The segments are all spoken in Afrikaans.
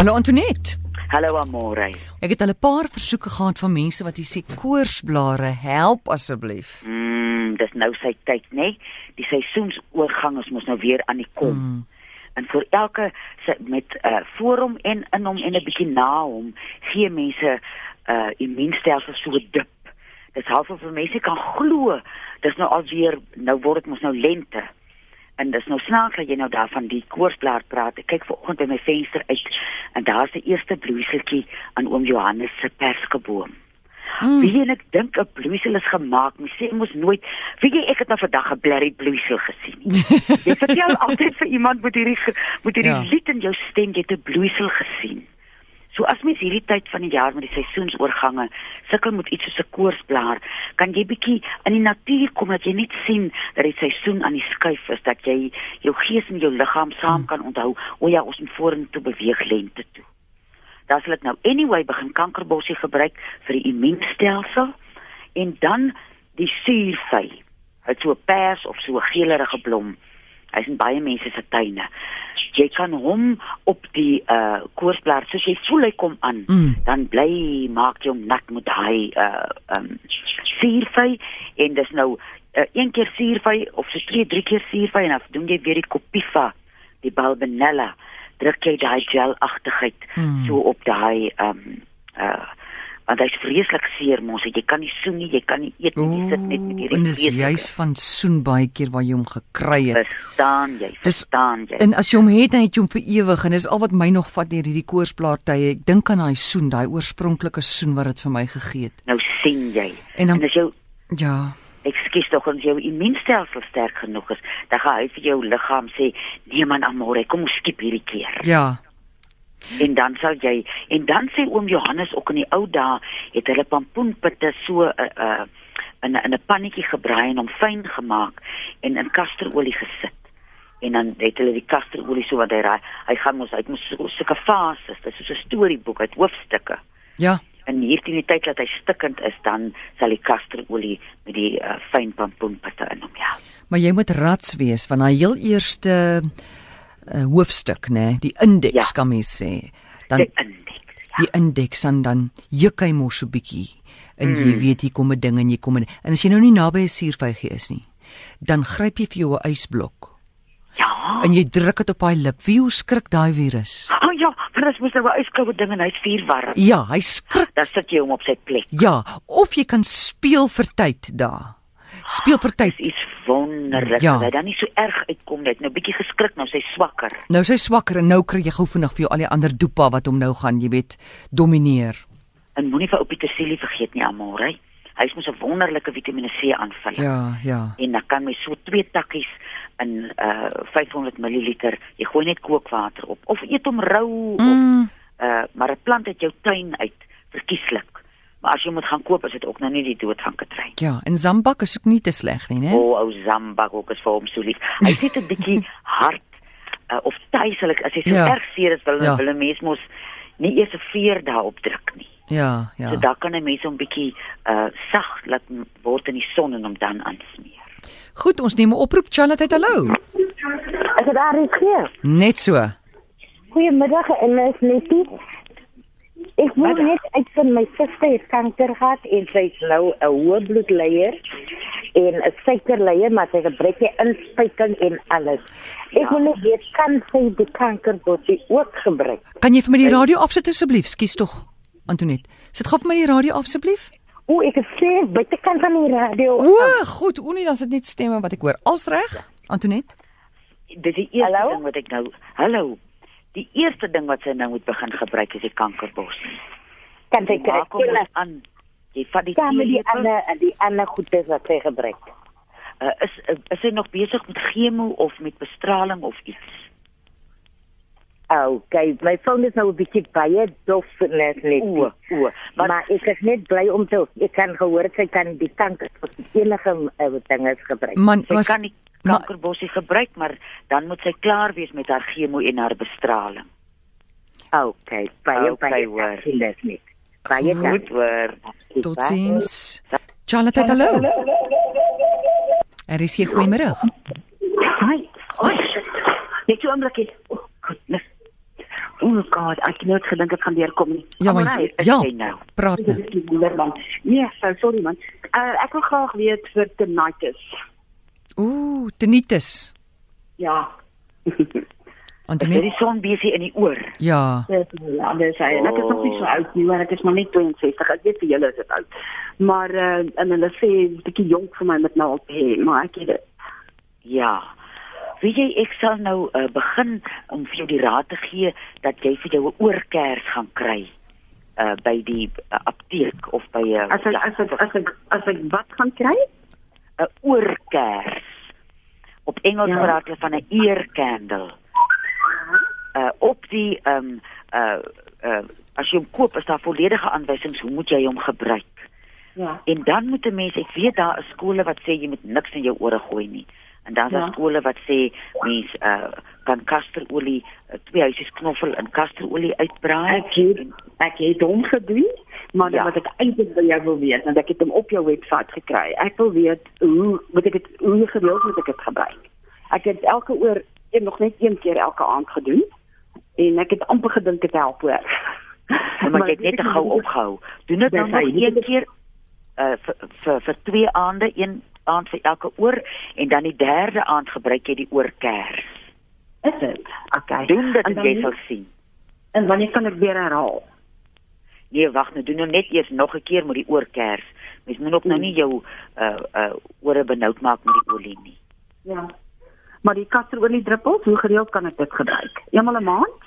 Hallo Antoinette. Hallo Amore. Ek het al 'n paar versoeke gehad van mense wat sê koorsblare help asseblief. Mm, dis nou sy tyd, nê? Nee? Die seisoensoorgang is mos nou weer aan die kom. Mm. En vir elke met uh voor hom en in hom en 'n bietjie na hom gee mense uh immuunstelsel so dip. Dis half of mense kan glo. Dis nou alweer nou word dit mos nou lente. En dis nou snaaks dat jy nou daarvan die koorsblaar praat. Ek kyk vanoggend by my venster uit en daar's die eerste bloeiseltjie aan oom Johannes se perskeboom. Mm. Wie en ek dink 'n bloeisel is gemaak. Mens sê mos nooit, weet jy ek het nou vandag 'n blerrie bloeisel gesien nie. jy vertel altyd vir iemand met hierdie met hierdie ja. lied in jou stem jy het 'n bloeisel gesien. So as mens hierdie tyd van die jaar met die seisoensoorgange sukkel met iets soos 'n koorsblaar, kan jy bietjie in die natuur kom dat jy net sien dat die seisoen aan die skuif is, dat jy jou gees en jou liggaam saam kan onthou, o ja, ons moet vorentoe beweeg lente toe. Dan sal ek nou anyway begin kankerbossie gebruik vir die immuunstelsel en dan die suurvy. Dit so pers of so geelerige blom. Hy's in baie mense se tuine jy kan hom op die uh koorsblaar soos jy voel hy kom aan mm. dan bly maak jy hom nat met daai uh um suurvy en dis nou uh, een keer suurvy of so twee drie keer suurvy en dan doen jy weer die kopifa die balbenella druk jy daai gelagtigheid mm. so op daai um uh want hy's vreeslik seer mos. Jy kan nie soen nie jy kan nie eet nie jy sit net met hierdie en dis juis van soen baie keer waar jy hom gekry het. Verstaan jy verstaan jy. en as jy hom het dan het jy hom vir ewig en dis al wat my nog vat deur hierdie koorsplaartye ek dink aan daai soen daai oorspronklike soen wat dit vir my gegee het. Nou sien jy. En, dan, en as jou ja. Ek skiet tog ons jou immuunstelsel sterk genoeg is dan gaan hy vir jou liggaam sê nee man amore kom ons skiep hierdie keer. Ja en dan sal jy en dan sê oom Johannes ook in die ou dae het hulle pampoenpitte so 'n uh, uh, in 'n 'n pannetjie gebraai en hom fyn gemaak en in kasterolie gesit. En dan het hulle die kasterolie so wat hy raai hy gaan mos uit mos sulke fases dit is so 'n storieboek uit hoofstukke. Ja. En hierdie die tyd dat hy stikkend is dan sal die kasterolie met die uh, fyn pampoenpitte in hom ja. Maar jy moet rats wees want hy heel eerste uh, hoofstuk nê, nee, die indeks ja. kan mens sê. Dan die indeks. Ja. Die indeks en dan juk hy mos so bietjie. En mm. jy weet hier kom 'n ding en jy kom en, en as jy nou nie naby 'n suurvygie is nie, dan gryp jy vir jou 'n ysblok. Ja. En jy druk dit op daai lip. Wie hoe skrik daai virus? O oh, ja, want dit moet nou 'n yskoue ding en hy's vuurwarm. Ja, hy skrik. Dan sit jy hom op sy plek. Ja, of jy kan speel vir tyd daar. Speel vir tyd. Dis wonderlik ja. hy dan nie so erg uitkom net nou bietjie geskrik nou sy swakker. Nou sy swakker en nou kry jy gou vinnig vir jou al die ander dopa wat hom nou gaan, jy weet, domineer. En moenie vir ou Pietersilie vergeet nie, Amore. Hy is mos 'n wonderlike Vitamiene C aanvulling. Ja, ja. En dan kan jy so twee takkies in uh 500 ml, jy gooi net kookwater op of eet hom rou mm. of uh maar 'n plant uit jou tuin uit, verkieslik. Maar as jy moet gaan koop, is dit ook nou nie die doodganke trein. Ja, en zambak is ook nie te sleg nie, né? O, ou zambak ook is vir hom so lief. Hy sit 'n bietjie hard uh, of tuiselik as hy so ja. erg seer is, wil ja. hulle mens mos nie eers 'n veer daarop druk nie. Ja, ja. So dan kan 'n mens hom bietjie uh sag laat word in die son en hom dan aansmeer. Goed, ons neem 'n oproep Charlotte, hallo. Is dit daar hier? Net so. Goeiemiddag en is netie. Ek moet net uit van my suster het kanker gehad en sy is nou 'n hoë bloedleier en 'n suikerleier maar sy gebruik die inspuiting en alles. Ek ja. wil net weet kan sy die kankerbotjie ook gebruik? Kan jy vir my die radio afsit asseblief? Skus tog, Antoinette. Sit gou vir my die radio af asseblief. O, ek sê baie kan van die radio. O, goed, o nee, dan sit net stemme wat ek hoor. Als reg, Antoinette? Dis die eerste Hallo? ding wat ek nou Hallo die eerste ding wat sy nou moet begin gebruik is die kankerbos. Kan sy kry aan jy vat die tee die ander die ander goedes wat sy gebruik. Uh, is uh, is sy nog besig met chemo of met bestraling of iets? Ou, okay, my foon is nou 'n bietjie baie dof net net. O, o, maar, maar ek is net bly om te ek kan gehoor sy kan die kanker vir enige uh, dinge gebruik. Man, sy was, kan nie kankerbossie gebruik, maar dan moet sy klaar wees met haar chemo en haar bestraling. OK, baie okay, baie net. Baie goed hoor. Totsiens. Charlotte, hallo. Er is hier goeiemôre. Hi. Hi. Net so oomblikkie. Goednis. O, oh god, ek het nooit gedink dit gaan deurkom nie. Ja, maar is ja, nou? praat nou. Nee, so sorry man. Uh, ek wil graag weet vir tinnitus. Ooh, tinnitus. Ja. Is Antoinette. dit die sonbesie in die oor? Ja. Dis ja, dis hy. En ek is nog nie so oud nie, maar ek is maar net 62. Ek weet vir julle is dit oud. Maar uh, en hulle sê 'n bietjie jonk vir my met nou al te hê, maar ek het dit. Ja. Weet jy ek sal nou uh, begin om vir jou die raad te gee dat jy vir jou 'n oorkers gaan kry uh by die uh, apteek of by 'n uh, As ek as ek as ek as ek wat gaan kry? 'n oorkers. Op Engels Ja. praat hulle van 'n ear candle. Uh op die ehm um, uh uh as jy hom koop is daar volledige aanwysings hoe moet jy hom gebruik. Ja. En dan moet 'n mens, ek weet daar is skole wat sê jy moet niks in jou ore gooi nie. En dan is daar Ja. skole wat sê mens uh kan kasterolie, uh, twee huisies knoffel in kasterolie uitbraai. Ek het ek het hom gedoen, maar Ja. ja. wat ek eintlik by jou wil weet, want ek het hom op jou webwerf gekry. Ek wil weet hoe moet ek dit hoe gereeld moet ek dit gebruik? Ek het elke oor een nog net een keer elke aand gedoen en ek het amper gedink dit help hoor. Maar, maar jy het net te gou opgehou. Doen dit nou Dis nog een keer uh vir vir, vir twee aande, een aand vir elke oor en dan die derde aand gebruik jy die oorkers. Is dit? Okay. Doen dit En en dan jy sal sien. En wanneer kan ek weer herhaal? Nee, wag nou, doen nou net eers nog 'n keer met die oorkers. Mens moet ook nou nie jou uh uh ore benoud maak met die olie nie. Ja. Maar die kasterolie druppels, hoe gereeld kan ek dit gebruik? Eenmal 'n maand?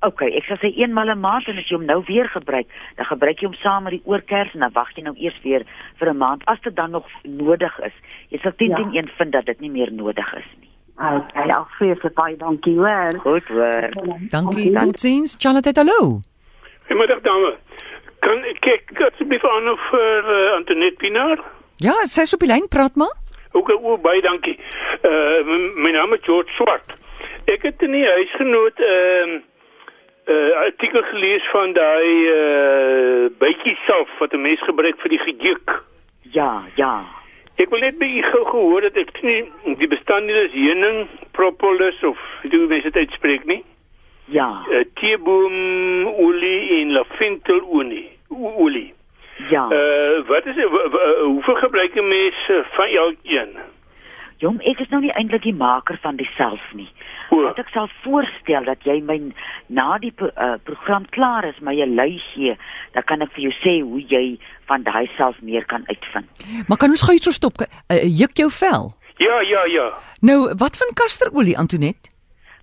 OK, ek sal sê eenmal 'n maand en as jy hom nou weer gebruik, dan gebruik jy hom saam met die oorkers en dan wag jy nou eers weer vir 'n maand as dit dan nog nodig is. Jy sal teen Ja. teen een vind dat dit nie meer nodig is nie. Okay, al vreeslik baie dankie hoor. Goed hoor. Dankie. Totsiens. Charlotte, hallo. Goeiemiddag dame. Kan ek kyk asseblief aan of vir uh, Antoinette Pinaar? Ja, sy's op die lyn, praat maar. Ook o, baie dankie. Uh my naam is George Swart. Ek het in die huisgenoot 'n uh, uh, artikel gelees van daai uh bytjie self wat 'n mens gebruik vir die gejuk. Ja, ja. Ek wil net by u gou gehoor dat ek nie die bestanddele is heuning, propolis of hoe mense dit uitspreek nie. Ja. Uh, teeboomolie en laventelolie. o- Olie. Ja. Uh wat is w- hoeveel gebruik 'n mens van elkeen? Jong, ek is nou nie eintlik die maker van diself nie. O. Wat ek sal voorstel dat jy my na die uh, program klaar is, my 'n lui gee, dan kan ek vir jou sê hoe jy van daai self meer kan uitvind. Maar kan ons gou iets so stop? Uh, juk jou vel. Ja, ja, ja. Nou, wat van kasterolie, Antoinette?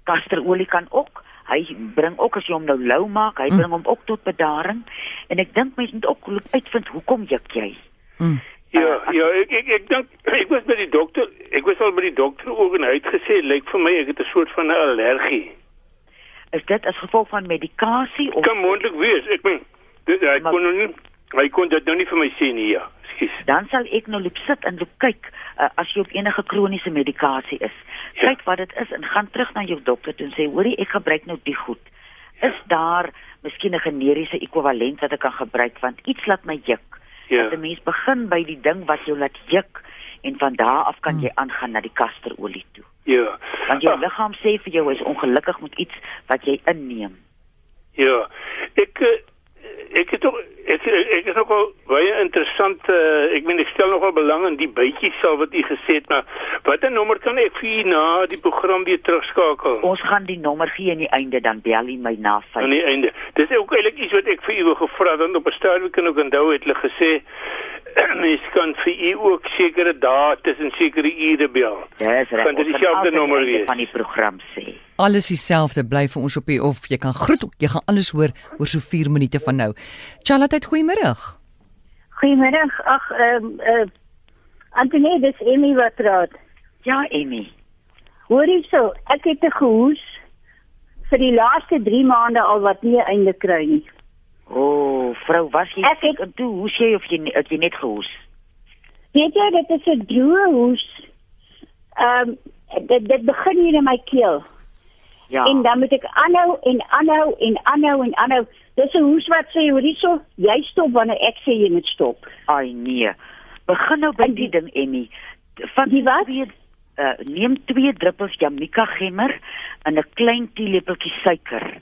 Kasterolie kan ook Hy bring ook as jy hom nou lou maak, hy Mm. bring hom ook tot bedaring. En ek dink mense moet ook uitvind hoekom juk jy. Mm. Ja, ja, ek ek ek dink ek was by die dokter. Ek was al by die dokter ook en hy het gesê lyk vir my ek het 'n soort van 'n allergie. Is dit as gevolg van medikasie of Kan moontlik wees. Ek meen dit hy Maar- kon nou nie hy kon dit nou nie vir my sê nie, ja. Skus. dan sal ek nou loop sit en loop kyk uh, as jy op enige kroniese medikasie is. Ja. Kyk wat dit is en gaan terug na jou dokter toe en sê, "Hoorie, ek gebruik nou die goed. Is daar miskien 'n generiese ekwivalent wat ek kan gebruik want iets laat my juk." Ja. Dat 'n mens begin by die ding wat jou laat juk en van daar af kan jy aangaan na die kasterolie toe. Ja. Want jou Ah, liggaam sê vir jou is ongelukkig met iets wat jy inneem. Ja. Ek eh, ek het ook ek ek is nogal baie interessant uh, ek meen ek stel nogal belang in die bytjies sal wat u gesê het maar watter nommer kan ek vir u na die program weer terugskakel? Ons gaan die nommer gee aan die einde dan bel jy my na 5. aan die einde. Dis ook eintlik iets wat ek vir u wou gevra het want op 'n stadium kan ek onthou het hulle gesê mens kan vir u ook sekere dae tussen sekere ure bel. Dis reg. Kan dit dieselfde nommer wees? van die program sê. Alles dieselfde bly vir ons op die of jy kan groet, jy gaan alles hoor oor so 4 minute van nou. Charlotte, goeiemôre. Goeiemiddag. Ag, ehm uh, uh, Antonie, dis Emmy wat praat. Ja, Emmy. Hoor hierso, ek het 'n gehoes vir die laaste 3 maande al wat nie einde kry nie. O, oh, vrou, was jy Ek het- en toe hoes jy of jy het jy net gehoes? Weet jy, dit is 'n droë hoes. Ehm um, dit dit begin hier in my keel Ja. en dan moet ek aanhou en aanhou en aanhou en aanhou. Dis 'n hoes wat sê hoor hierso, jy stop wanneer ek sê jy moet stop. Ai nee. Begin nou by En die die- ding, Emmy. Van Die wat? Twee, uh, neem 2 druppels Jamaica gemmer in 'n klein teelepeltjie suiker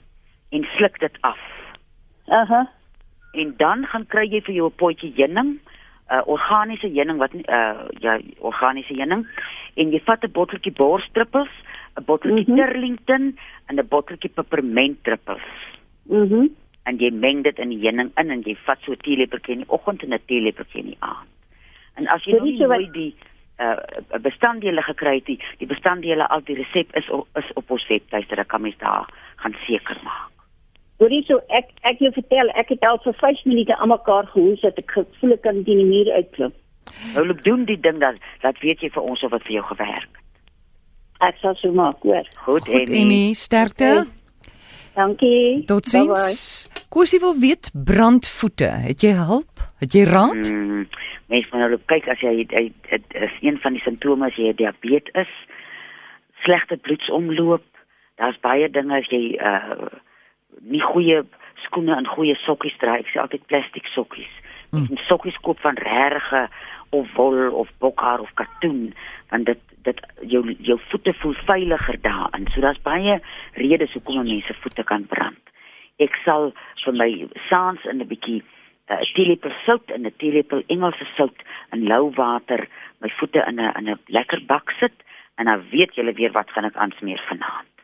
en sluk dit af. Aha. En dan gaan kry jy vir jou 'n potjie heuning, 'n uh, organiese heuning wat uh, ja, organiese heuning en jy vat 'n botteltjie borsdruppels, 'n botteltjie mm. -hmm. Turlington en 'n botteltjie pepermentdruppels. Mhm. Mm en jy meng dit in die heuning in en jy vat so 'n teelepeltjie in die oggend en 'n teelepeltjie in die aand. En as jy nie so mooi die uh bestanddele gekry het, die, die bestanddele al die resep is o- is op ons webtuiste, dan kan mens daar gaan seker maak. Hoorie so ek ek jou vertel, ek het al vir 5 minute aan mekaar gehoes dat ek gevoel ek kan teen die muur uitklim. Nou loop doen die ding dan, laat weet jy vir ons of wat vir jou gewerk. Ek sal so maak, hoor. Goed, Goed, Emmy, sterkte. Dankie. Totsiens. Kosie wil weet brandvoete. Het jy hulp? Het jy raad? Mm, mens moet nou kyk as jy dit is een van die simptome as jy diabetes is, slegte bloedsomloop. Daar's baie dinge as jy uh nie goeie skoene en goeie sokkies dra. Ek sê altyd plastiek sokkies. Jy moet sokkies koop van regte of wol of bokhaar of katoen want dit dit jou jou voete voel veiliger daarin. So daar's baie redes hoekom mense voete kan brand. Ek sal vir my saans in 'n bietjie 'n uh, teelepel sout en 'n teelepel Engelse sout in lou water my voete in 'n in 'n lekker bak sit en dan weet julle weer wat gaan ek aansmeer vanaand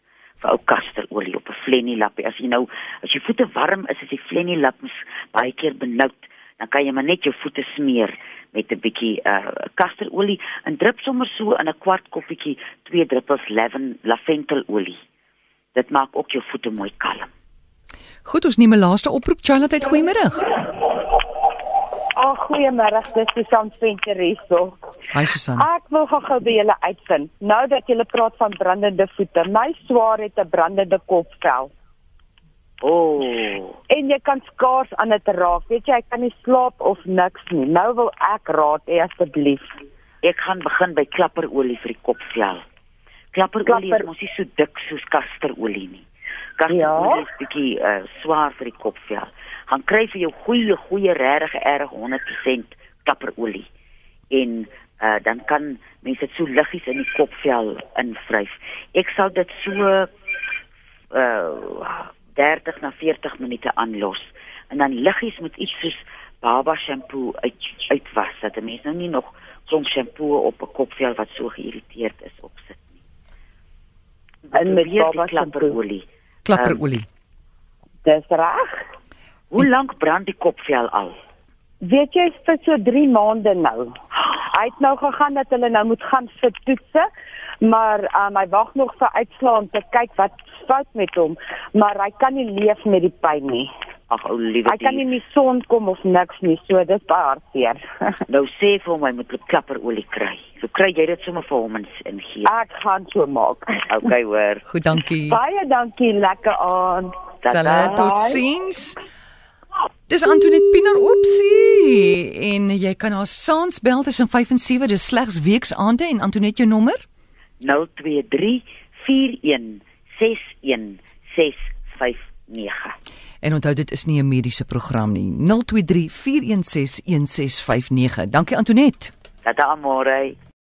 ou kasterolie op 'n flennie lappie. As jy nou as jou voete warm is, is die flennie lap mos baie keer benoud, dan kan jy maar net jou voete smeer met 'n bietjie uh kasterolie en drup sommer so in 'n kwart koppietjie twee druppels laven laventelolie. Dit maak ook jou voete mooi kalm. Goed, ons neem 'n laaste oproep. Charlotte, goeiemôre. Ag, goeiemôre, dis Susan Venter hierso. Hi Susan. Ek wil gou-gou by julle uitvind. Nou dat julle praat van brandende voete, my swaar het 'n brandende kopvel O, oh, en jy kan skaars aan dit raak. Weet jy, hy kan nie slaap of niks nie. Nou wil ek raad hê asseblief. ek gaan begin by klapperolie vir die kopvel. Klapperolie Klapper- is mos nie so dik soos kasterolie nie. Kasterolie Ja. is bietjie uh, swaar vir die kopvel. Gaan kry vir jou goeie goeie regtig erg 100% klapperolie. En uh, dan kan mense dit so liggies in die kopvel invryf. Ek sal dit so uh 30 na 40 minute aanlos en dan liggies met iets soos baba shampoo uit uitwas dat 'n mens nou nie nog klomp shampoo op 'n kopvel wat so geïrriteerd is opsit nie. En met die baba klapperolie. Klapperolie. Dis reg. Hoe lank brand die kopvel al? Weet jy vir so 3 maande nou. Hy het nou gegaan dat hulle nou moet gaan vir toetse, maar um, hy wag nog vir uitslae om te kyk wat fout met hom, maar hy kan nie leef met die pyn nie. Ag ou liewe Hy kan nie in die son kom of niks nie, so dis baie hartseer. Nou sê vir hom hy moet klapperolie kry. So kry jy dit sommer vir hom en, en gee. Ek gaan so maak. Okay hoor. Goed, dankie. Baie dankie, lekker aan. Sal totsiens. Dis Antoinette Pienaar opsie en jy kan haar saans bel tussen 5 en 7 dis slegs weksaande en Antoinette jou nommer? 023 41 61 659. en onthou dit is nie 'n mediese program nie. 023 416 1659 dankie Antoinette. Tata amore.